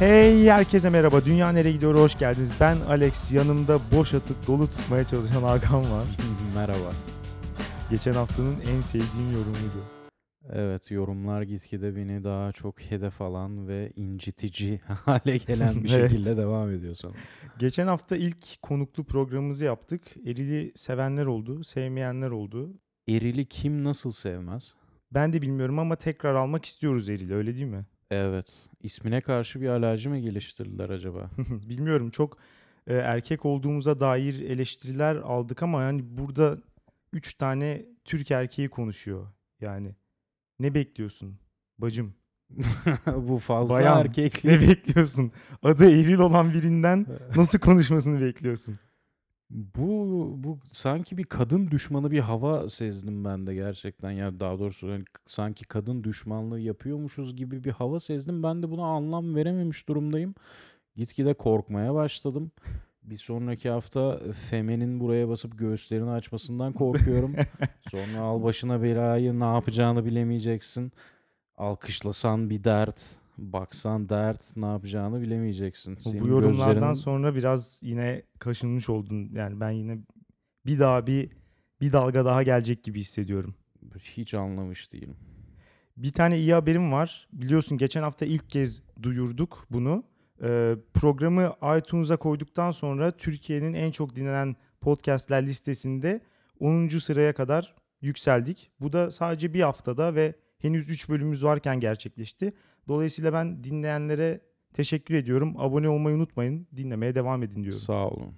Hey herkese merhaba. Dünya nereye gidiyor? Hoş geldiniz. Ben Alex. Yanımda boş atıp dolu tutmaya çalışan Hakan var. Merhaba. Geçen haftanın en sevdiğim yorumuydu. Evet yorumlar gitgide beni daha çok hedef alan ve incitici hale gelen bir Evet. şekilde devam ediyor sonra. Geçen hafta ilk konuklu programımızı yaptık. Erili sevenler oldu, sevmeyenler oldu. Erili kim nasıl sevmez? Ben de bilmiyorum ama tekrar almak istiyoruz Eril'i öyle değil mi? Evet. İsmine karşı bir alerji mi geliştirdiler acaba? Bilmiyorum çok e, erkek olduğumuza dair eleştiriler aldık ama yani burada üç tane Türk erkeği konuşuyor. Yani ne bekliyorsun bacım? Bu fazla Bayan, erkeklik. Ne bekliyorsun? Adı Eril olan birinden nasıl konuşmasını bekliyorsun? Bu bu sanki bir kadın düşmanı bir hava sezdim ben de gerçekten. Ya daha doğrusu yani sanki kadın düşmanlığı yapıyormuşuz gibi bir hava sezdim. Ben de buna anlam verememiş durumdayım. Gitgide korkmaya başladım. Bir sonraki hafta Femen'in buraya basıp göğüslerini açmasından korkuyorum. Sonra al başına belayı ne yapacağını bilemeyeceksin. Alkışlasan bir dert, baksan dert ne yapacağını bilemeyeceksin. Bu, Senin bu yorumlardan gözlerin- sonra biraz yine kaşınmış oldun. Yani ben yine bir daha bir bir dalga daha gelecek gibi hissediyorum. hiç anlamış değilim. Bir tane iyi haberim var. Biliyorsun geçen hafta ilk kez duyurduk bunu. Ee, programı iTunes'a koyduktan sonra Türkiye'nin en çok dinlenen podcastler listesinde 10. sıraya kadar yükseldik. Bu da sadece bir haftada ve henüz 3 bölümümüz varken gerçekleşti. Dolayısıyla ben dinleyenlere teşekkür ediyorum. Abone olmayı unutmayın. Dinlemeye devam edin diyorum. Sağ olun.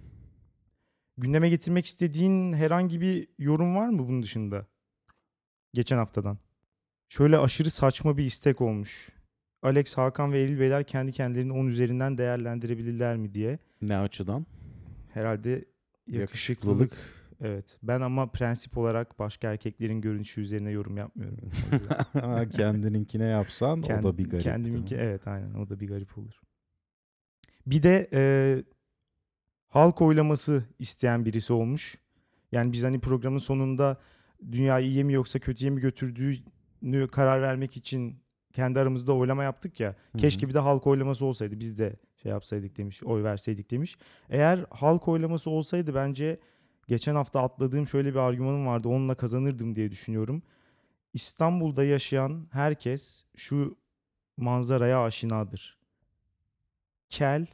Gündeme getirmek istediğin herhangi bir yorum var mı bunun dışında? Geçen haftadan. Şöyle aşırı saçma bir istek olmuş. Alex, Hakan ve Eril Beyler kendi kendilerini 10 üzerinden değerlendirebilirler mi diye. Ne açıdan? Herhalde yakışıklılık. Yakışıklılık. Evet. Ben ama prensip olarak başka erkeklerin görünüşü üzerine yorum yapmıyorum. Kendininkine yapsan kend- o da bir garip. Kendiminki evet aynen o da bir garip olur. Bir de e, halk oylaması isteyen birisi olmuş. Yani biz hani programın sonunda dünyayı iyiye mi yoksa kötüye mi götürdüğünü karar vermek için kendi aramızda oylama yaptık ya. Keşke bir de halk oylaması olsaydı biz de şey yapsaydık demiş, oy verseydik demiş. Eğer halk oylaması olsaydı bence geçen hafta atladığım şöyle bir argümanım vardı. Onunla kazanırdım diye düşünüyorum. İstanbul'da yaşayan herkes şu manzaraya aşinadır. Kel,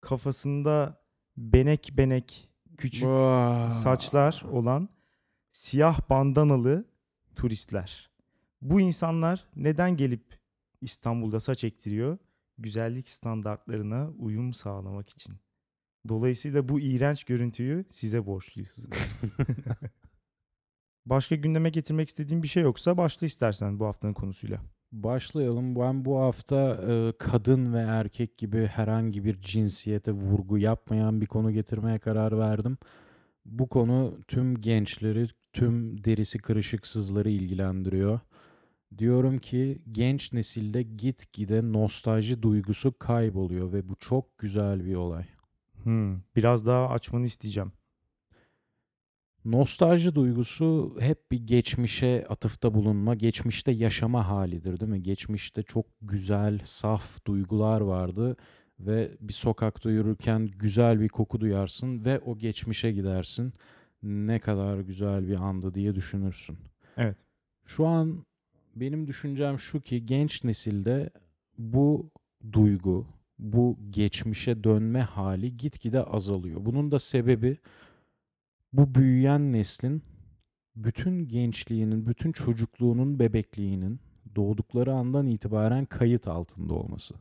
kafasında benek benek küçük saçlar olan siyah bandanalı turistler. Bu insanlar neden gelip İstanbul'da saç ektiriyor? Güzellik standartlarına uyum sağlamak için. Dolayısıyla bu iğrenç görüntüyü size borçluyuz. Başka gündeme getirmek istediğin bir şey yoksa başla istersen bu haftanın konusuyla. Başlayalım. Ben bu hafta e, kadın ve erkek gibi herhangi bir cinsiyete vurgu yapmayan bir konu getirmeye karar verdim. Bu konu tüm gençleri, tüm derisi kırışıksızları ilgilendiriyor. Diyorum ki genç nesilde gitgide nostalji duygusu kayboluyor ve bu çok güzel bir olay. Hmm, biraz daha açmanı isteyeceğim. Nostalji duygusu hep bir geçmişe atıfta bulunma, geçmişte yaşama halidir değil mi? Geçmişte çok güzel, saf duygular vardı ve bir sokakta yürürken güzel bir koku duyarsın ve o geçmişe gidersin. Ne kadar güzel bir andı diye düşünürsün. Evet. Şu an benim düşüncem şu ki genç nesilde bu duygu, bu geçmişe dönme hali gitgide azalıyor. Bunun da sebebi bu büyüyen neslin bütün gençliğinin, bütün çocukluğunun, bebekliğinin doğdukları andan itibaren kayıt altında olması.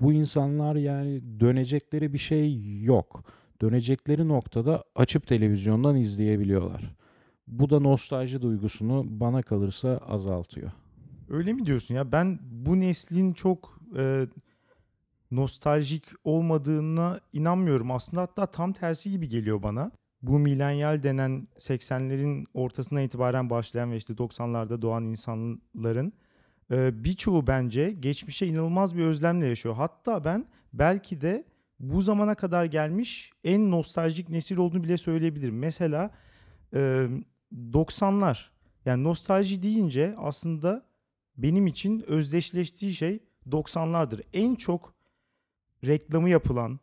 Bu insanlar yani dönecekleri bir şey yok. Dönecekleri noktada açıp televizyondan izleyebiliyorlar. Bu da nostalji duygusunu bana kalırsa azaltıyor. Öyle mi diyorsun ya? Ben bu neslin çok e, nostaljik olmadığına inanmıyorum. Aslında hatta tam tersi gibi geliyor bana. Bu milenyal denen 80'lerin ortasına itibaren başlayan ve işte 90'larda doğan insanların e, birçoğu bence geçmişe inanılmaz bir özlemle yaşıyor. Hatta ben belki de bu zamana kadar gelmiş en nostaljik nesil olduğunu bile söyleyebilirim. Mesela e, 90'lar yani nostalji deyince aslında benim için özdeşleştiği şey 90'lardır. En çok reklamı yapılan,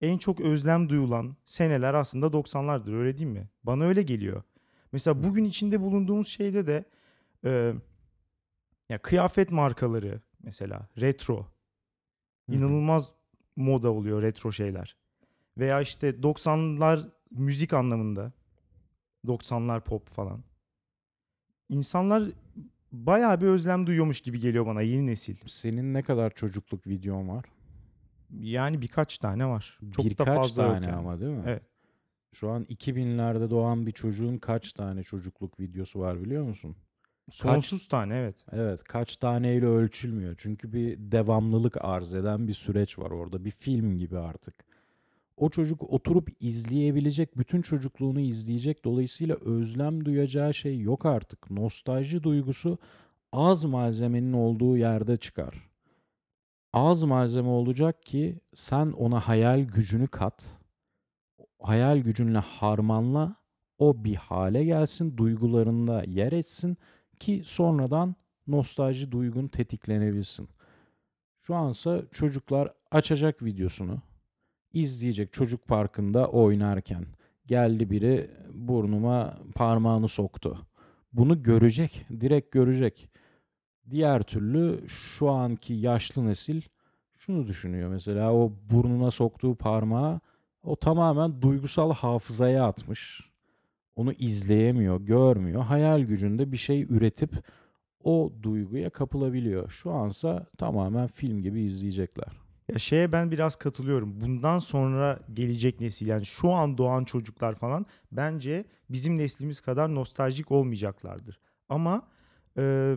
en çok özlem duyulan seneler aslında 90'lardır öyle değil mi? Bana öyle geliyor. Mesela bugün içinde bulunduğumuz şeyde de e, ya kıyafet markaları mesela retro inanılmaz moda oluyor retro şeyler. Veya işte 90'lar müzik anlamında 90'lar pop falan. İnsanlar bayağı bir özlem duyuyormuş gibi geliyor bana yeni nesil. Senin ne kadar çocukluk videon var? Yani birkaç tane var. Çok Birkaç da fazla tane yani. ama değil mi? Evet. Şu an 2000'lerde doğan bir çocuğun kaç tane çocukluk videosu var biliyor musun? Sonsuz tane evet. Evet, kaç taneyle ölçülmüyor. Çünkü bir devamlılık arz eden bir süreç var orada. Bir film gibi artık. O çocuk oturup izleyebilecek, bütün çocukluğunu izleyecek. Dolayısıyla özlem duyacağı şey yok artık. Nostalji duygusu az malzemenin olduğu yerde çıkar. Az malzeme olacak ki sen ona hayal gücünü kat. Hayal gücünle harmanla o bir hale gelsin, duygularında yer etsin ki sonradan nostalji duygun tetiklenebilsin. Şu ansa çocuklar açacak videosunu, izleyecek çocuk parkında oynarken. Geldi biri burnuma parmağını soktu. Bunu görecek, direkt görecek. Diğer türlü şu anki yaşlı nesil şunu düşünüyor mesela o burnuna soktuğu parmağı o tamamen duygusal hafızaya atmış. Onu izleyemiyor, görmüyor. Hayal gücünde bir şey üretip o duyguya kapılabiliyor. Şu ansa tamamen film gibi izleyecekler. Ya şeye ben biraz katılıyorum. Bundan sonra gelecek nesil yani şu an doğan çocuklar falan bence bizim neslimiz kadar nostaljik olmayacaklardır. Ama e,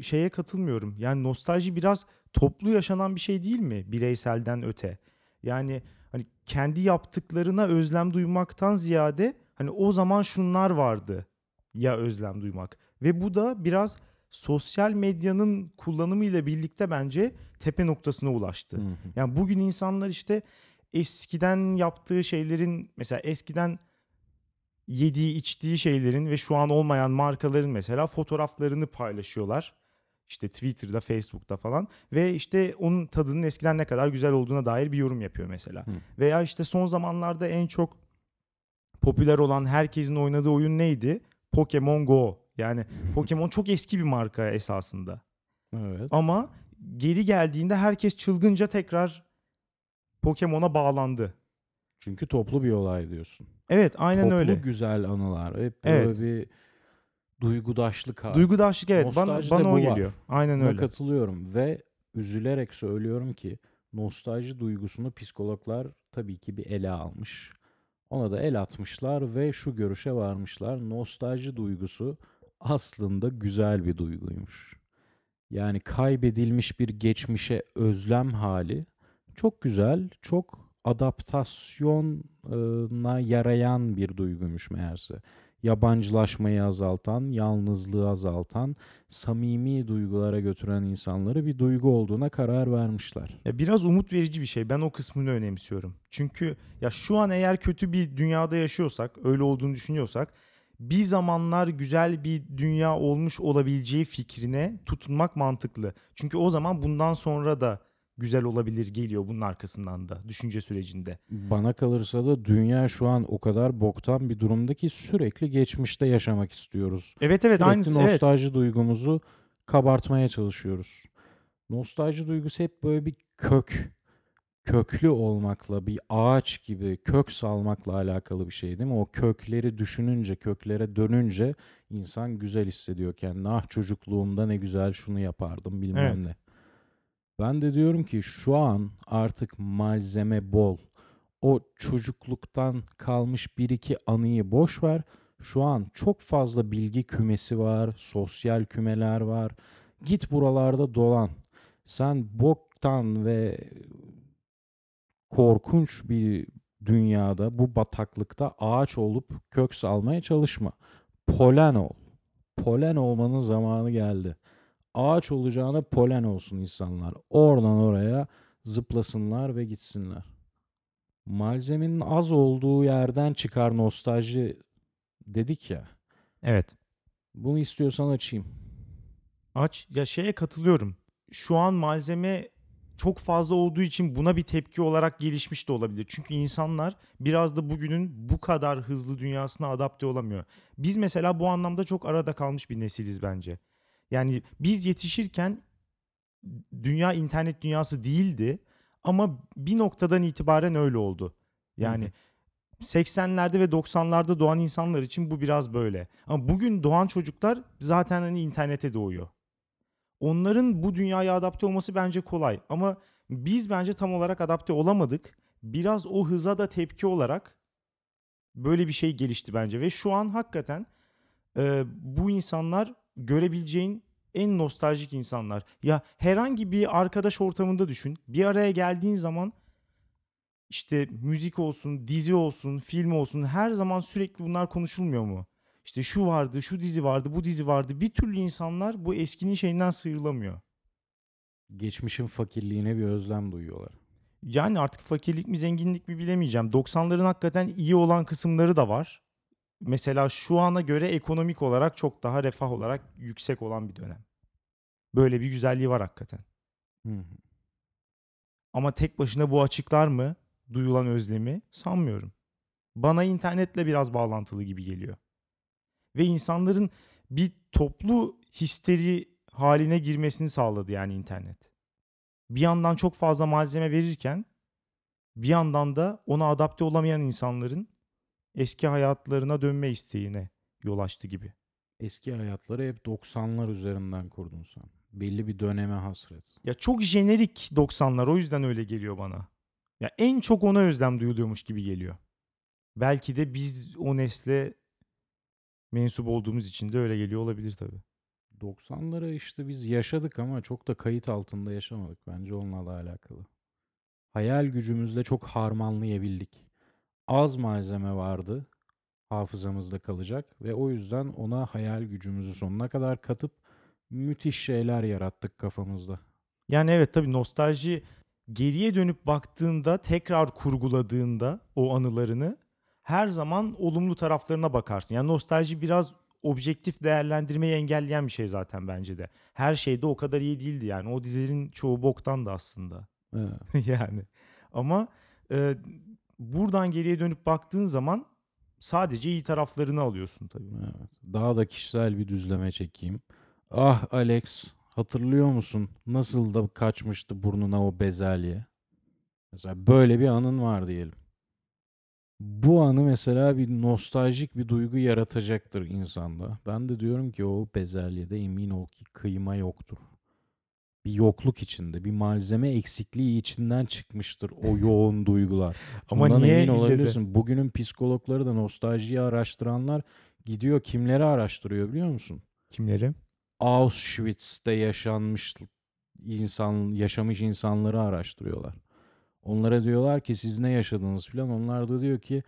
şeye katılmıyorum. Yani nostalji biraz toplu yaşanan bir şey değil mi? Bireyselden öte. Yani hani kendi yaptıklarına özlem duymaktan ziyade hani o zaman şunlar vardı ya özlem duymak. Ve bu da biraz sosyal medyanın kullanımıyla birlikte bence tepe noktasına ulaştı. Hı hı. Yani bugün insanlar işte eskiden yaptığı şeylerin mesela eskiden yediği içtiği şeylerin ve şu an olmayan markaların mesela fotoğraflarını paylaşıyorlar. İşte Twitter'da, Facebook'ta falan ve işte onun tadının eskiden ne kadar güzel olduğuna dair bir yorum yapıyor mesela. Hı. Veya işte son zamanlarda en çok popüler olan herkesin oynadığı oyun neydi? Pokemon Go. Yani Pokemon çok eski bir marka esasında. Evet. Ama geri geldiğinde herkes çılgınca tekrar Pokemon'a bağlandı. Çünkü toplu bir olay diyorsun. Evet aynen toplu öyle. güzel anılar. Hep böyle Evet. bir duygudaşlık hali. Duygudaşlık evet bana, Nostalji de bana o bu var. geliyor. Aynen Buna öyle. katılıyorum ve üzülerek söylüyorum ki nostalji duygusunu psikologlar tabii ki bir ele almış. Ona da el atmışlar ve şu görüşe varmışlar. Nostalji duygusu aslında güzel bir duyguymuş. Yani kaybedilmiş bir geçmişe özlem hali çok güzel, çok adaptasyona yarayan bir duyguymuş meğerse. Yabancılaşmayı azaltan, yalnızlığı azaltan, samimi duygulara götüren insanları bir duygu olduğuna karar vermişler. Ya biraz umut verici bir şey. Ben o kısmını önemsiyorum. Çünkü ya şu an eğer kötü bir dünyada yaşıyorsak, öyle olduğunu düşünüyorsak bir zamanlar güzel bir dünya olmuş olabileceği fikrine tutunmak mantıklı. Çünkü o zaman bundan sonra da güzel olabilir geliyor bunun arkasından da düşünce sürecinde. Bana kalırsa da dünya şu an o kadar boktan bir durumda ki sürekli geçmişte yaşamak istiyoruz. Evet evet Sürekli evet. nostalji duygumuzu kabartmaya çalışıyoruz. Nostalji duygusu hep böyle bir kök, köklü olmakla, bir ağaç gibi kök salmakla alakalı bir şey değil mi? O kökleri düşününce, köklere dönünce insan güzel hissediyor kendini. Ah çocukluğumda ne güzel şunu yapardım bilmem Evet. ne. Ben de diyorum ki şu an artık malzeme bol. O çocukluktan kalmış bir iki anıyı boş ver. Şu an çok fazla bilgi kümesi var, sosyal kümeler var. Git buralarda dolan. Sen boktan ve korkunç bir dünyada, bu bataklıkta ağaç olup kök salmaya çalışma. Polen ol. Polen olmanın zamanı geldi. Ağaç olacağına polen olsun insanlar. Oradan oraya zıplasınlar ve gitsinler. Malzemenin az olduğu yerden çıkar nostalji dedik ya. Evet. Bunu istiyorsan açayım. Aç ya şeye katılıyorum. Şu an malzeme çok fazla olduğu için buna bir tepki olarak gelişmiş de olabilir. Çünkü insanlar biraz da bugünün bu kadar hızlı dünyasına adapte olamıyor. Biz mesela bu anlamda çok arada kalmış bir nesiliz bence. Yani biz yetişirken dünya internet dünyası değildi ama bir noktadan itibaren öyle oldu. Yani 80'lerde ve 90'larda doğan insanlar için bu biraz böyle. Ama bugün doğan çocuklar zaten hani internete doğuyor. Onların bu dünyaya adapte olması bence kolay ama biz bence tam olarak adapte olamadık. Biraz o hıza da tepki olarak böyle bir şey gelişti bence ve şu an hakikaten e, bu insanlar görebileceğin en nostaljik insanlar. Ya herhangi bir arkadaş ortamında düşün. Bir araya geldiğin zaman işte müzik olsun, dizi olsun, film olsun her zaman sürekli bunlar konuşulmuyor mu? İşte şu vardı, şu dizi vardı, bu dizi vardı. Bir türlü insanlar bu eskinin şeyinden sıyrılamıyor. Geçmişin fakirliğine bir özlem duyuyorlar. Yani artık fakirlik mi zenginlik mi bilemeyeceğim. 90'ların hakikaten iyi olan kısımları da var. Mesela şu ana göre ekonomik olarak çok daha refah olarak yüksek olan bir dönem. Böyle bir güzelliği var hakikaten. Hı hı. Ama tek başına bu açıklar mı duyulan özlemi? Sanmıyorum. Bana internetle biraz bağlantılı gibi geliyor. Ve insanların bir toplu histeri haline girmesini sağladı yani internet. Bir yandan çok fazla malzeme verirken bir yandan da ona adapte olamayan insanların eski hayatlarına dönme isteğine yol açtı gibi. Eski hayatları hep 90'lar üzerinden kurdun sen. Belli bir döneme hasret. Ya çok jenerik 90'lar o yüzden öyle geliyor bana. Ya en çok ona özlem duyuluyormuş gibi geliyor. Belki de biz o nesle mensup olduğumuz için de öyle geliyor olabilir tabii. 90'ları işte biz yaşadık ama çok da kayıt altında yaşamadık. Bence onunla da alakalı. Hayal gücümüzle çok harmanlayabildik. Az malzeme vardı hafızamızda kalacak ve o yüzden ona hayal gücümüzü sonuna kadar katıp müthiş şeyler yarattık kafamızda. Yani evet tabii nostalji geriye dönüp baktığında tekrar kurguladığında o anılarını her zaman olumlu taraflarına bakarsın. Yani nostalji biraz objektif değerlendirmeyi engelleyen bir şey zaten bence de. Her şeyde o kadar iyi değildi yani. O dizilerin çoğu boktan da aslında. Evet. yani. Ama e, buradan geriye dönüp baktığın zaman sadece iyi taraflarını alıyorsun tabii. Evet. Daha da kişisel bir düzleme çekeyim. Ah Alex, hatırlıyor musun? Nasıl da kaçmıştı burnuna o bezelye? Mesela böyle bir anın var diyelim. Bu anı mesela bir nostaljik bir duygu yaratacaktır insanda. Ben de diyorum ki o bezelyede emin ol ki kıyma yoktur. Bir yokluk içinde, bir malzeme eksikliği içinden çıkmıştır o yoğun duygular. Ama Bundan niye emin olabilirsin. Bugünün psikologları da nostaljiyi araştıranlar gidiyor kimleri araştırıyor biliyor musun? Kimleri? Auschwitz'te yaşanmış insan yaşamış insanları araştırıyorlar. Onlara diyorlar ki siz ne yaşadınız filan. Onlar da diyor ki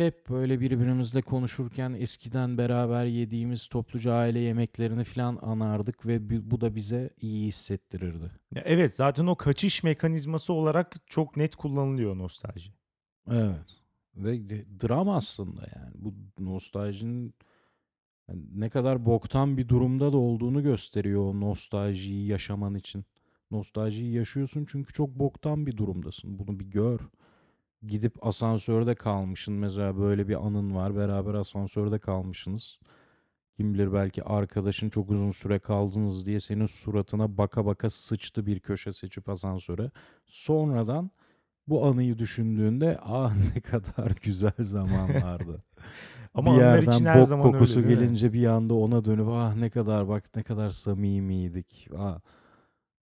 hep böyle birbirimizle konuşurken eskiden beraber yediğimiz topluca aile yemeklerini filan anardık ve bu da bize iyi hissettirirdi. Ya evet zaten o kaçış mekanizması olarak çok net kullanılıyor nostalji. Evet. Ve dram aslında yani. Bu nostaljinin ne kadar boktan bir durumda da olduğunu gösteriyor o nostaljiyi yaşaman için. Nostaljiyi yaşıyorsun çünkü çok boktan bir durumdasın. Bunu bir gör. Gidip asansörde kalmışsın. Mesela böyle bir anın var. Beraber asansörde kalmışsınız. Kim bilir belki arkadaşın çok uzun süre kaldınız diye senin suratına baka baka sıçtı bir köşe seçip asansöre. Sonradan bu anıyı düşündüğünde ah ne kadar güzel zamanlardı. Ama bir yerden için her bok zaman kokusu öyle gelince bir anda ona dönüp ah ne kadar bak ne kadar samimiydik. Ah.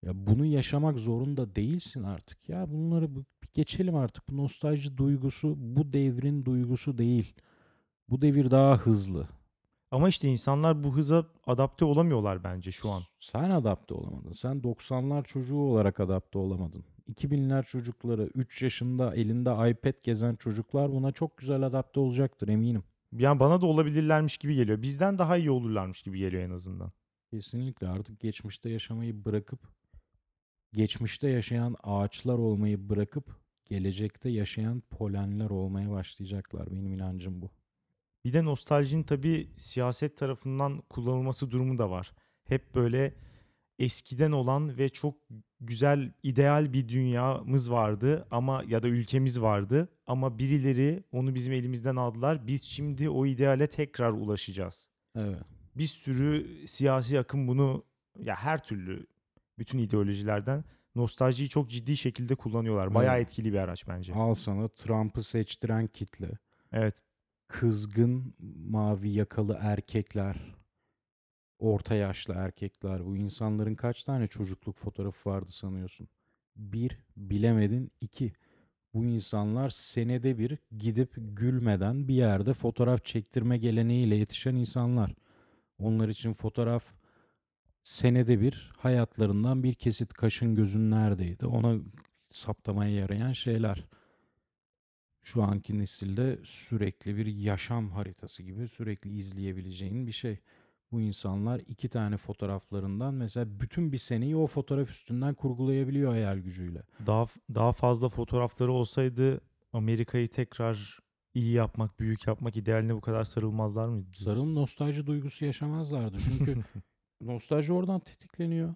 Ya bunu yaşamak zorunda değilsin artık. Ya bunları bu- geçelim artık. Bu nostalji duygusu bu devrin duygusu değil. Bu devir daha hızlı. Ama işte insanlar bu hıza adapte olamıyorlar bence şu an. Sen adapte olamadın. Sen 90'lar çocuğu olarak adapte olamadın. 2000'ler çocukları 3 yaşında elinde iPad gezen çocuklar buna çok güzel adapte olacaktır eminim. Yani bana da olabilirlermiş gibi geliyor. Bizden daha iyi olurlarmış gibi geliyor en azından. Kesinlikle artık geçmişte yaşamayı bırakıp geçmişte yaşayan ağaçlar olmayı bırakıp gelecekte yaşayan polenler olmaya başlayacaklar. Benim inancım bu. Bir de nostaljinin tabii siyaset tarafından kullanılması durumu da var. Hep böyle eskiden olan ve çok güzel, ideal bir dünyamız vardı ama ya da ülkemiz vardı ama birileri onu bizim elimizden aldılar. Biz şimdi o ideale tekrar ulaşacağız. Evet. Bir sürü siyasi akım bunu ya her türlü bütün ideolojilerden nostaljiyi çok ciddi şekilde kullanıyorlar. Bayağı Evet. etkili bir araç bence. Al sana Trump'ı seçtiren kitle. Evet. Kızgın mavi yakalı erkekler. Orta yaşlı erkekler. Bu insanların kaç tane çocukluk fotoğrafı vardı sanıyorsun? Bir, bilemedin. iki. Bu insanlar senede bir gidip gülmeden bir yerde fotoğraf çektirme geleneğiyle yetişen insanlar. Onlar için fotoğraf senede bir hayatlarından bir kesit kaşın gözün neredeydi ona saptamaya yarayan şeyler. Şu anki nesilde sürekli bir yaşam haritası gibi sürekli izleyebileceğin bir şey. Bu insanlar iki tane fotoğraflarından mesela bütün bir seneyi o fotoğraf üstünden kurgulayabiliyor hayal gücüyle. Daha daha fazla fotoğrafları olsaydı Amerika'yı tekrar iyi yapmak, büyük yapmak idealine bu kadar sarılmazlar mıydı? Sarım nostalji duygusu yaşamazlardı. Çünkü nostalji oradan tetikleniyor.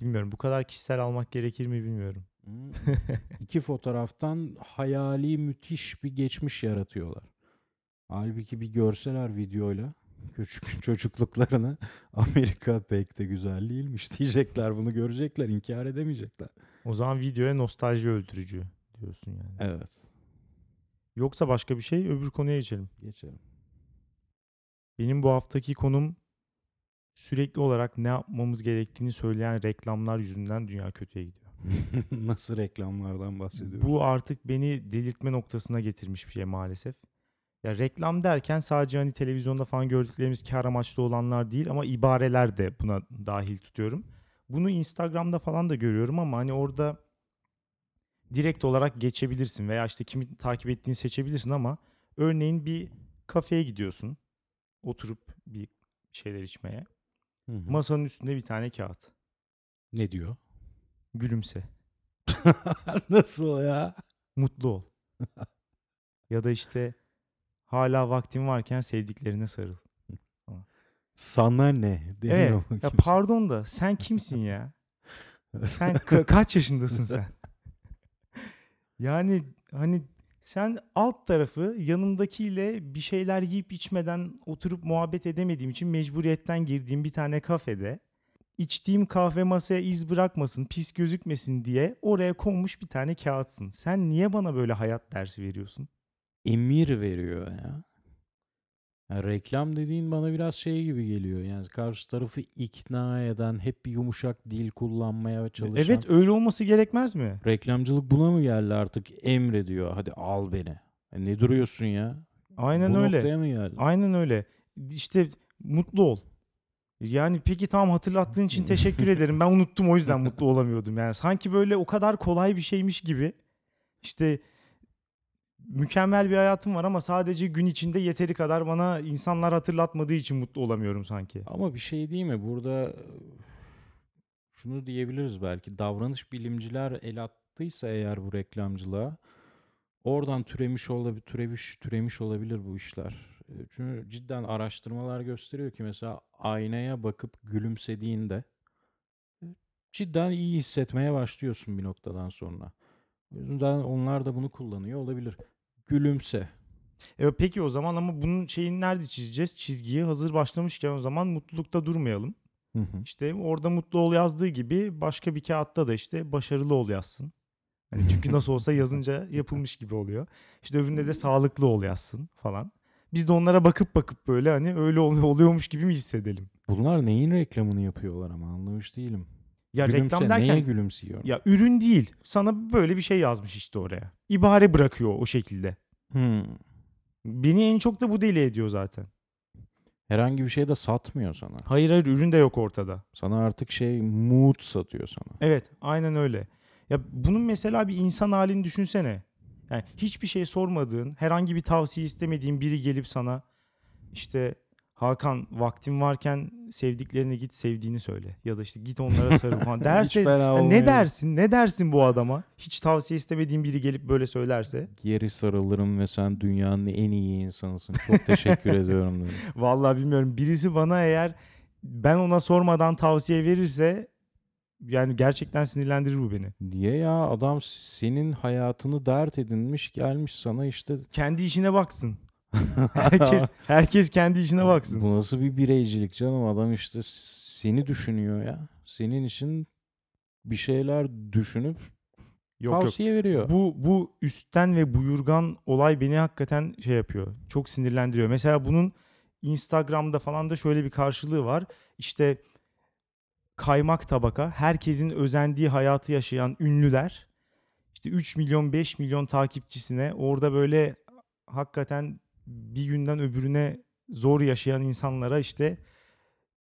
Bilmiyorum bu kadar kişisel almak gerekir mi bilmiyorum. Hmm. İki fotoğraftan hayali müthiş bir geçmiş yaratıyorlar. Halbuki bir görseler videoyla küçük çocukluklarını Amerika pek de güzel değilmiş diyecekler bunu görecekler inkar edemeyecekler. O zaman videoya nostalji öldürücü diyorsun yani. Evet Yoksa başka bir şey öbür konuya geçelim. geçelim. Benim bu haftaki konum sürekli olarak ne yapmamız gerektiğini söyleyen reklamlar yüzünden dünya kötüye gidiyor. Nasıl reklamlardan bahsediyoruz? Bu artık beni delirtme noktasına getirmiş bir şey maalesef. Ya reklam derken sadece hani televizyonda falan gördüklerimiz kar amaçlı olanlar değil ama ibareler de buna dahil tutuyorum. Bunu Instagram'da falan da görüyorum ama hani orada direkt olarak geçebilirsin veya işte kimi takip ettiğini seçebilirsin ama örneğin bir kafeye gidiyorsun. Oturup bir şeyler içmeye. Hı hı. Masanın üstünde bir tane kağıt. ne diyor? Gülümse. Nasıl ya? Mutlu ol. ya da işte hala vaktin varken sevdiklerine sarıl. Sana ne? Demiyor Evet. Ya pardon da sen kimsin ya? Sen ka- kaç yaşındasın sen? Yani hani sen alt tarafı yanındakiyle bir şeyler yiyip içmeden oturup muhabbet edemediğim için mecburiyetten girdiğim bir tane kafede içtiğim kahve masaya iz bırakmasın, pis gözükmesin diye oraya konmuş bir tane kağıtsın. Sen niye bana böyle hayat dersi veriyorsun? emir veriyor ya. Ya reklam dediğin bana biraz şey gibi geliyor. Yani karşı tarafı ikna eden, hep bir yumuşak dil kullanmaya çalışan. Evet öyle olması gerekmez mi? Reklamcılık buna mı geldi artık? Emrediyor. Hadi al beni. Ya ne duruyorsun ya? Aynen Bu öyle. noktaya mı geldi? Aynen öyle. İşte mutlu ol. Yani peki tamam hatırlattığın için teşekkür ederim. Ben unuttum o yüzden mutlu olamıyordum. Yani sanki böyle o kadar kolay bir şeymiş gibi. İşte mükemmel bir hayatım var ama sadece gün içinde yeteri kadar bana insanlar hatırlatmadığı için mutlu olamıyorum sanki. Ama bir şey değil mi? Burada e, şunu diyebiliriz belki. Davranış bilimciler el attıysa eğer bu reklamcılığa oradan türemiş olabilir, türemiş, türemiş olabilir bu işler. E, Çünkü cidden araştırmalar gösteriyor ki mesela aynaya bakıp gülümsediğinde e, cidden iyi hissetmeye başlıyorsun bir noktadan sonra. O yüzden onlar da bunu kullanıyor olabilir. Gülümse. E peki o zaman ama bunun şeyini nerede çizeceğiz? Çizgiyi hazır başlamışken o zaman mutlulukta durmayalım. Hı hı. İşte orada mutlu ol yazdığı gibi başka bir kağıtta da işte başarılı ol yazsın. Hani çünkü nasıl olsa yazınca yapılmış gibi oluyor. İşte öbüründe de sağlıklı ol yazsın falan. Biz de onlara bakıp bakıp böyle hani öyle ol- oluyormuş gibi mi hissedelim? Bunlar neyin reklamını yapıyorlar ama anlamış değilim. Ya Gülümse, reklam neye derken gülümsüyor? ya ürün değil. Sana böyle bir şey yazmış işte oraya. İbare bırakıyor o şekilde. Hmm. Beni en çok da bu deli ediyor zaten. Herhangi bir şey de satmıyor sana. Hayır hayır ürün de yok ortada. Sana artık şey mood satıyor sana. Evet aynen öyle. Ya bunun mesela bir insan halini düşünsene. Yani hiçbir şey sormadığın, herhangi bir tavsiye istemediğin biri gelip sana işte Hakan vaktin varken sevdiklerine git sevdiğini söyle. Ya da işte git onlara sarıl falan derse fena ya olmuyor. ne dersin? Ne dersin bu adama? Hiç tavsiye istemediğin biri gelip böyle söylerse. Geri sarılırım ve sen dünyanın en iyi insanısın. Çok teşekkür ediyorum dedim. Vallahi bilmiyorum. Birisi bana eğer ben ona sormadan tavsiye verirse yani gerçekten sinirlendirir bu beni. Niye ya adam senin hayatını dert edinmiş gelmiş sana işte Kendi işine baksın. Herkes herkes kendi işine baksın. Bu nasıl bir bireycilik canım adam işte seni düşünüyor ya. Senin için bir şeyler düşünüp Yok yok. tavsiye veriyor. Bu bu üstten ve buyurgan olay beni hakikaten şey yapıyor. Çok sinirlendiriyor. Mesela bunun Instagram'da falan da şöyle bir karşılığı var. İşte kaymak tabaka, herkesin özendiği hayatı yaşayan ünlüler. İşte 3 milyon 5 milyon takipçisine orada böyle hakikaten bir günden öbürüne zor yaşayan insanlara işte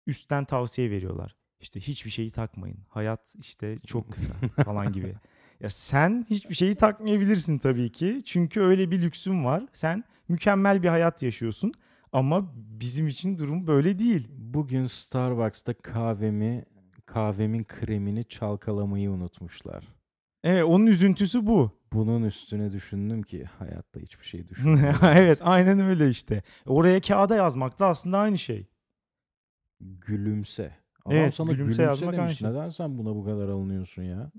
üstten tavsiye veriyorlar. İşte hiçbir şeyi takmayın. Hayat işte çok kısa falan gibi. Ya sen hiçbir şeyi takmayabilirsin tabii ki. Çünkü öyle bir lüksün var. Sen mükemmel bir hayat yaşıyorsun. Ama bizim için durum böyle değil. Bugün Starbucks'ta kahvemi kahvemin kremini çalkalamayı unutmuşlar. Evet onun üzüntüsü bu. Bunun üstüne düşündüm ki hayatta hiçbir şey düşünmüyorum. evet aynen öyle işte. Oraya kağıda yazmak da aslında aynı şey. Gülümse. Adam Evet, sana gülümse gülümse, yazmak aynı demiş. şey. Neden sen buna bu kadar alınıyorsun ya?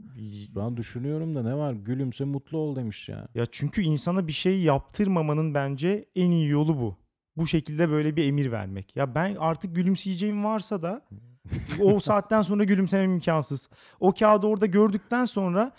An düşünüyorum da ne var? Gülümse mutlu ol demiş ya. Ya çünkü insana bir şey yaptırmamanın bence en iyi yolu bu. Bu şekilde böyle bir emir vermek. Ya ben artık gülümseyeceğim varsa da o saatten sonra gülümsemem imkansız. O kağıdı orada gördükten sonra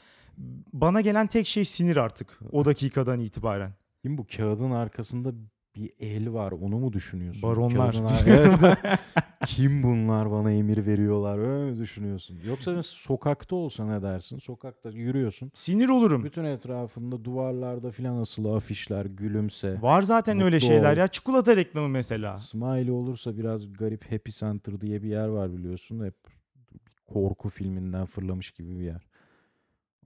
bana gelen tek şey sinir artık o dakikadan itibaren. Kim bu kağıdın arkasında bir el var onu mu düşünüyorsun? Baronlar. Kağıdın ar- Evet. Kim bunlar bana emir veriyorlar öyle mi düşünüyorsun? Yoksa mesela sokakta olsa ne dersin? Sokakta yürüyorsun. Sinir olurum. Bütün etrafında duvarlarda filan asılı afişler gülümse. Var zaten öyle şeyler ol. ya. Çikolata reklamı mesela. Smiley olursa biraz garip Happy Center diye bir yer var biliyorsun. Hep korku filminden fırlamış gibi bir yer.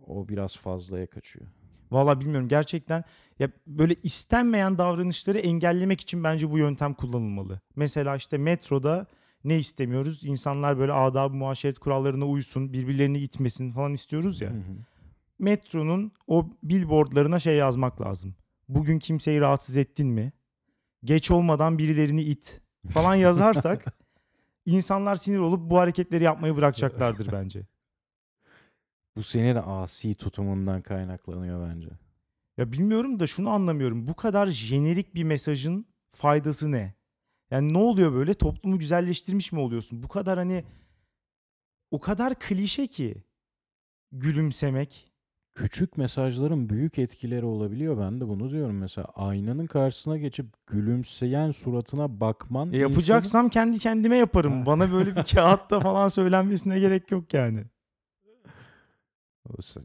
O biraz fazlaya kaçıyor. Valla bilmiyorum gerçekten ya böyle istenmeyen davranışları engellemek için bence bu yöntem kullanılmalı. Mesela işte metroda ne istemiyoruz? İnsanlar böyle adab muaşeret kurallarına uysun, birbirlerini itmesin falan istiyoruz ya. Hı hı. Metronun o billboardlarına şey yazmak lazım. Bugün kimseyi rahatsız ettin mi? Geç olmadan birilerini it falan yazarsak insanlar sinir olup bu hareketleri yapmayı bırakacaklardır bence. Bu senin asi tutumundan kaynaklanıyor bence. Ya bilmiyorum da şunu anlamıyorum. Bu kadar jenerik bir mesajın faydası ne? Yani ne oluyor böyle? Toplumu güzelleştirmiş mi oluyorsun? Bu kadar hani o kadar klişe ki gülümsemek. Küçük mesajların büyük etkileri olabiliyor. Ben de bunu diyorum mesela. Aynanın karşısına geçip gülümseyen suratına bakman E yapacaksam kendi kendime yaparım. Bana böyle bir kağıtta falan söylenmesine gerek yok yani.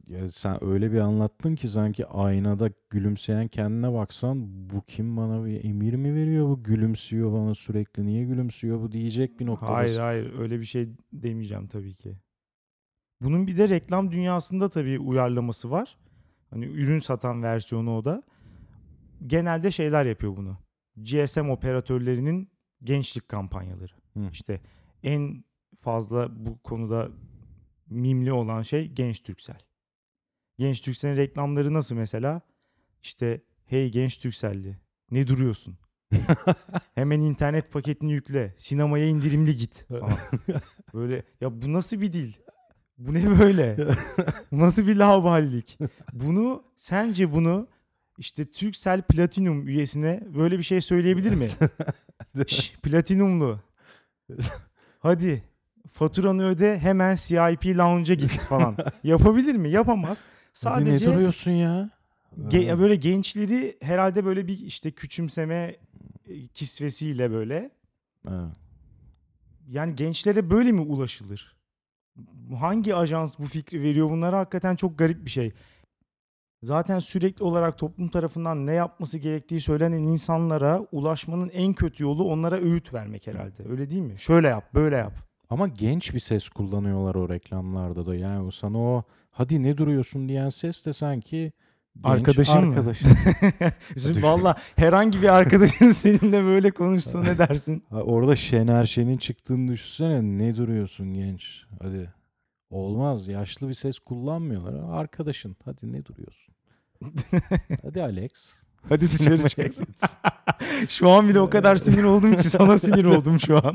Ya sen öyle bir anlattın ki sanki aynada gülümseyen kendine baksan bu kim bana bir emir mi veriyor bu gülümsüyor bana sürekli niye gülümsüyor bu diyecek bir noktada. Hayır hayır öyle bir şey demeyeceğim tabii ki. Bunun bir de reklam dünyasında tabii uyarlaması var. Hani ürün satan versiyonu o da. Genelde şeyler yapıyor bunu. GSM operatörlerinin gençlik kampanyaları. Hı. İşte en fazla bu konuda mimli olan şey Genç Türksel. Genç Türksel'in reklamları nasıl mesela? İşte hey Genç Türkselli ne duruyorsun? Hemen internet paketini yükle. Sinemaya indirimli git falan. Böyle ya bu nasıl bir dil? Bu ne böyle? Bu nasıl bir laubalilik? Bunu sence bunu işte Turkcell Platinum üyesine böyle bir şey söyleyebilir mi? Şş, platinumlu. Hadi faturanı öde hemen CIP lounge'a git falan. Yapabilir mi? Yapamaz. Hadi ne Sadece duruyorsun ya? Ge- Ha. böyle gençleri herhalde böyle bir işte küçümseme e, kisvesiyle böyle. Ha. Yani gençlere böyle mi ulaşılır? Hangi ajans bu fikri veriyor? Bunlara hakikaten çok garip bir şey. Zaten sürekli olarak toplum tarafından ne yapması gerektiği söylenen insanlara ulaşmanın en kötü yolu onlara öğüt vermek herhalde. Öyle değil mi? Şöyle yap, böyle yap. Ama genç bir ses kullanıyorlar o reklamlarda da. Yani o sana o hadi ne duruyorsun diyen ses de sanki genç Arkadaşın arkadaşın. Şimdi Valla herhangi bir arkadaşın seninle böyle konuşsa ne dersin? Ha, Orada Şener Şen'in çıktığını düşünsene. Ne duruyorsun genç? Hadi. Olmaz. Yaşlı bir ses kullanmıyorlar. Arkadaşın. Hadi ne duruyorsun? Hadi Alex. Hadi dışarı çık. Şu an bile o kadar sinir oldum ki sana sinir oldum şu an.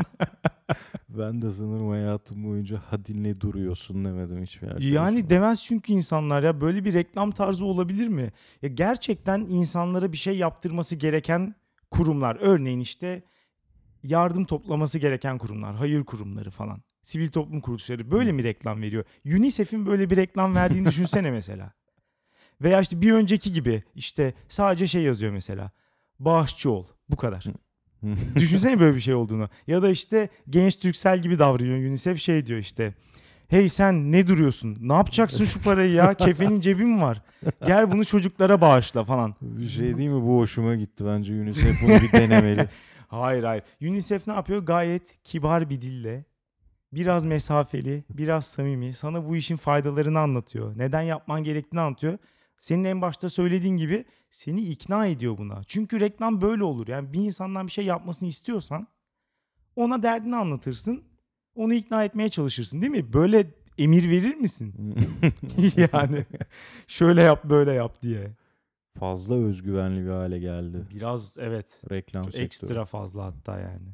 Ben de sanırım hayatım boyunca hadi ne duruyorsun demedim hiçbir arkadaşıma. Yani demez çünkü insanlar ya böyle bir reklam tarzı olabilir mi? Ya gerçekten insanlara bir şey yaptırması gereken kurumlar. Örneğin işte yardım toplaması gereken kurumlar, hayır kurumları falan. Sivil toplum kuruluşları böyle mi reklam veriyor? UNICEF'in böyle bir reklam verdiğini düşünsene mesela. Veya işte bir önceki gibi işte sadece şey yazıyor mesela. Bağışçı ol. Bu kadar. Düşünsene böyle bir şey olduğunu. Ya da işte genç Türksel gibi davranıyor UNICEF şey diyor işte. Hey sen ne duruyorsun? Ne yapacaksın şu parayı ya? Kefenin cebi mi var? Gel bunu çocuklara bağışla falan. bir şey değil mi bu hoşuma gitti bence UNICEF bunu bir denemeli. Hayır hayır. UNICEF ne yapıyor? Gayet kibar bir dille. Biraz mesafeli, biraz samimi. Sana bu işin faydalarını anlatıyor. Neden yapman gerektiğini anlatıyor. Senin en başta söylediğin gibi seni ikna ediyor buna. Çünkü reklam böyle olur. Yani bir insandan bir şey yapmasını istiyorsan ona derdini anlatırsın. Onu ikna etmeye çalışırsın değil mi? Böyle emir verir misin? yani şöyle yap böyle yap diye. Fazla özgüvenli bir hale geldi Biraz evet. reklam sektörü. ekstra fazla hatta yani.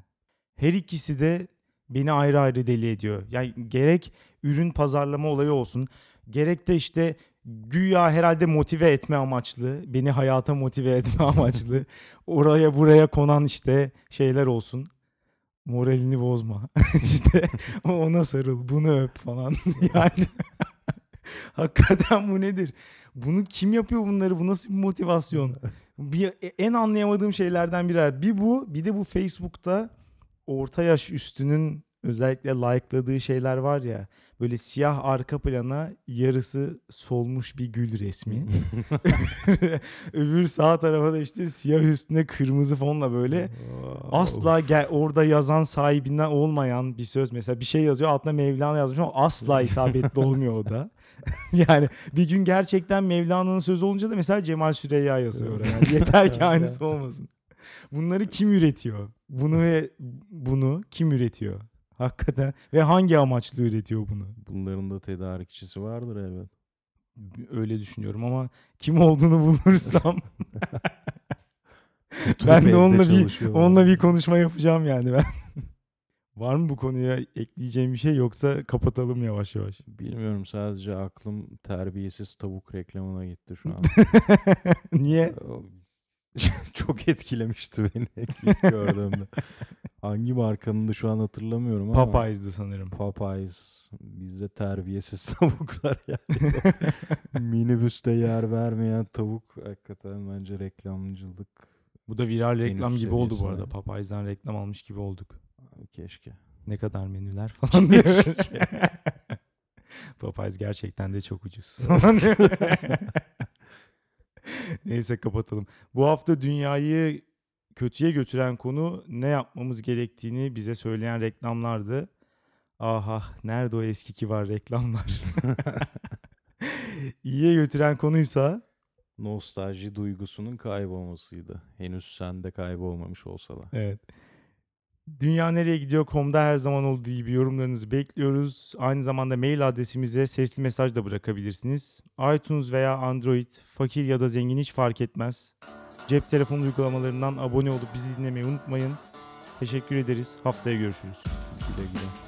Her ikisi de beni ayrı ayrı deli ediyor. Yani gerek ürün pazarlama olayı olsun, gerek de işte güya herhalde motive etme amaçlı, beni hayata motive etme amaçlı, oraya buraya konan işte şeyler olsun. Moralini bozma. işte ona sarıl, bunu öp falan. yani hakikaten bu nedir? Bunu kim yapıyor bunları? Bu nasıl bir motivasyon? bir en anlayamadığım şeylerden biri. Bir bu, bir de bu Facebook'ta orta yaş üstünün özellikle like'ladığı şeyler var ya. Böyle siyah arka plana yarısı solmuş bir gül resmi. Öbür sağ tarafa da işte siyah üstüne kırmızı fonla böyle asla gel orada yazan sahibinden olmayan bir söz mesela bir şey yazıyor altına Mevlana yazmış ama asla isabetli olmuyor o da. yani bir gün gerçekten Mevlana'nın sözü olunca da mesela Cemal Süreyya yazıyor oraya. Yani yeter ki aynısı olmasın. Bunları kim üretiyor? Bunu ve bunu kim üretiyor? Hakikaten ve hangi amaçla üretiyor bunu? Bunların da tedarikçisi vardır elbet. Öyle düşünüyorum ama kim olduğunu bulursam ben de onunla bir onunla bir konuşma yapacağım yani ben. Var mı bu konuya ekleyeceğim bir şey yoksa kapatalım yavaş yavaş. Bilmiyorum sadece aklım terbiyesiz tavuk reklamına gitti şu an. Niye? Çok etkilemişti beni ilk gördüğümde. Hangi markanın da şu an hatırlamıyorum ama. Popeyes'di sanırım. Popeyes. Bizde terbiyesiz tavuklar yani. Minibüste yer vermeyen tavuk hakikaten bence reklamcılık. Bu da viral reklam Henüz gibi oldu bu arada. Popeyes'den reklam almış gibi olduk. Keşke. Ne kadar menüler falan diye. Popeyes gerçekten de çok ucuz. Neyse kapatalım. Bu hafta dünyayı kötüye götüren konu ne yapmamız gerektiğini bize söyleyen reklamlardı. Aha nerede o eski kibar reklamlar? İyiye götüren konuysa Nostalji duygusunun kaybolmasıydı. Henüz sende kaybolmamış olsa da. Evet. Dünya nereye gidiyor.com'da her zaman olduğu gibi yorumlarınızı bekliyoruz. Aynı zamanda mail adresimize sesli mesaj da bırakabilirsiniz. iTunes veya Android, fakir ya da zengin hiç fark etmez. Cep telefonu uygulamalarından abone olup bizi dinlemeyi unutmayın. Teşekkür ederiz. Haftaya görüşürüz. Güle güle.